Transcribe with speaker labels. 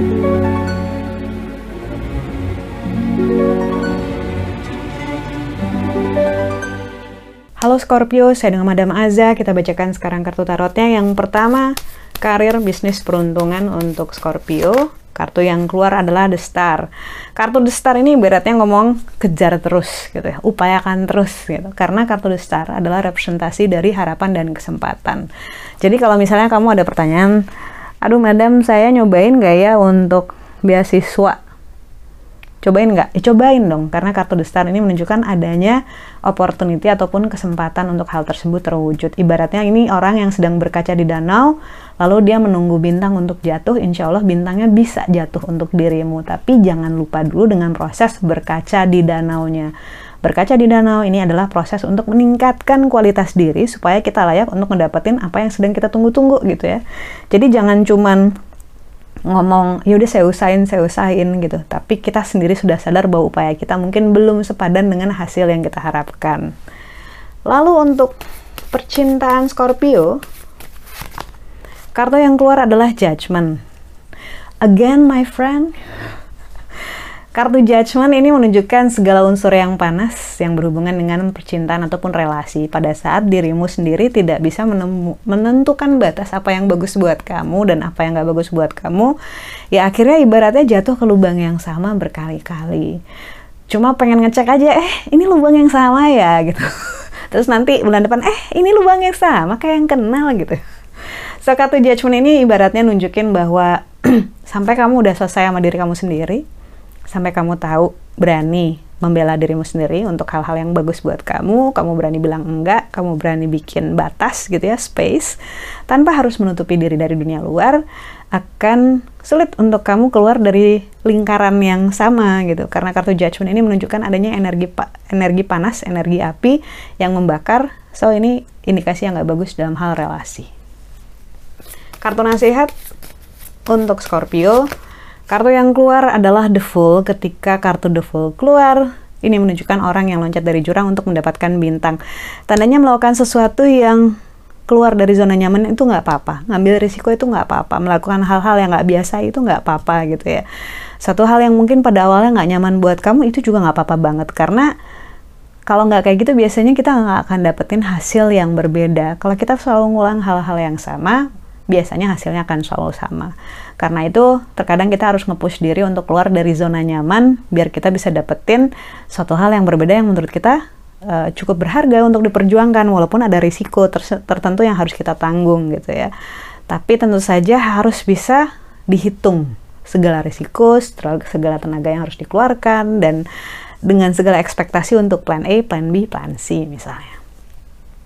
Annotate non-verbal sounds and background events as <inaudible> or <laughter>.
Speaker 1: Halo Scorpio, saya dengan Madam Aza. Kita bacakan sekarang kartu tarotnya. Yang pertama, karir bisnis peruntungan untuk Scorpio. Kartu yang keluar adalah The Star. Kartu The Star ini beratnya ngomong kejar terus gitu ya, upayakan terus gitu. Karena kartu The Star adalah representasi dari harapan dan kesempatan. Jadi kalau misalnya kamu ada pertanyaan, aduh madam saya nyobain gak ya untuk beasiswa cobain nggak? Ya, cobain dong, karena kartu The Star ini menunjukkan adanya opportunity ataupun kesempatan untuk hal tersebut terwujud. Ibaratnya ini orang yang sedang berkaca di danau, lalu dia menunggu bintang untuk jatuh, insya Allah bintangnya bisa jatuh untuk dirimu. Tapi jangan lupa dulu dengan proses berkaca di danaunya. Berkaca di danau ini adalah proses untuk meningkatkan kualitas diri supaya kita layak untuk mendapatkan apa yang sedang kita tunggu-tunggu gitu ya. Jadi jangan cuman ngomong yaudah saya usahain saya usahain gitu. Tapi kita sendiri sudah sadar bahwa upaya kita mungkin belum sepadan dengan hasil yang kita harapkan. Lalu untuk percintaan Scorpio kartu yang keluar adalah judgment again my friend Kartu Judgment ini menunjukkan segala unsur yang panas yang berhubungan dengan percintaan ataupun relasi. Pada saat dirimu sendiri tidak bisa menentukan batas apa yang bagus buat kamu dan apa yang gak bagus buat kamu ya akhirnya ibaratnya jatuh ke lubang yang sama berkali-kali. Cuma pengen ngecek aja eh ini lubang yang sama ya? gitu. <laughs> Terus nanti bulan depan eh ini lubang yang sama kayak yang kenal gitu. So kartu Judgment ini ibaratnya nunjukin bahwa <clears throat> sampai kamu udah selesai sama diri kamu sendiri sampai kamu tahu berani membela dirimu sendiri untuk hal-hal yang bagus buat kamu, kamu berani bilang enggak, kamu berani bikin batas gitu ya, space, tanpa harus menutupi diri dari dunia luar, akan sulit untuk kamu keluar dari lingkaran yang sama gitu. Karena kartu judgment ini menunjukkan adanya energi pa energi panas, energi api yang membakar. So ini indikasi yang nggak bagus dalam hal relasi. Kartu nasihat untuk Scorpio, Kartu yang keluar adalah The Fool. Ketika kartu The Fool keluar, ini menunjukkan orang yang loncat dari jurang untuk mendapatkan bintang. Tandanya melakukan sesuatu yang keluar dari zona nyaman itu nggak apa-apa. Ngambil risiko itu nggak apa-apa. Melakukan hal-hal yang nggak biasa itu nggak apa-apa gitu ya. Satu hal yang mungkin pada awalnya nggak nyaman buat kamu itu juga nggak apa-apa banget. Karena kalau nggak kayak gitu biasanya kita nggak akan dapetin hasil yang berbeda. Kalau kita selalu ngulang hal-hal yang sama, biasanya hasilnya akan selalu sama. Karena itu, terkadang kita harus nge-push diri untuk keluar dari zona nyaman, biar kita bisa dapetin suatu hal yang berbeda yang menurut kita uh, cukup berharga untuk diperjuangkan, walaupun ada risiko ter tertentu yang harus kita tanggung gitu ya. Tapi tentu saja harus bisa dihitung segala risiko, segala tenaga yang harus dikeluarkan, dan dengan segala ekspektasi untuk plan A, plan B, plan C misalnya.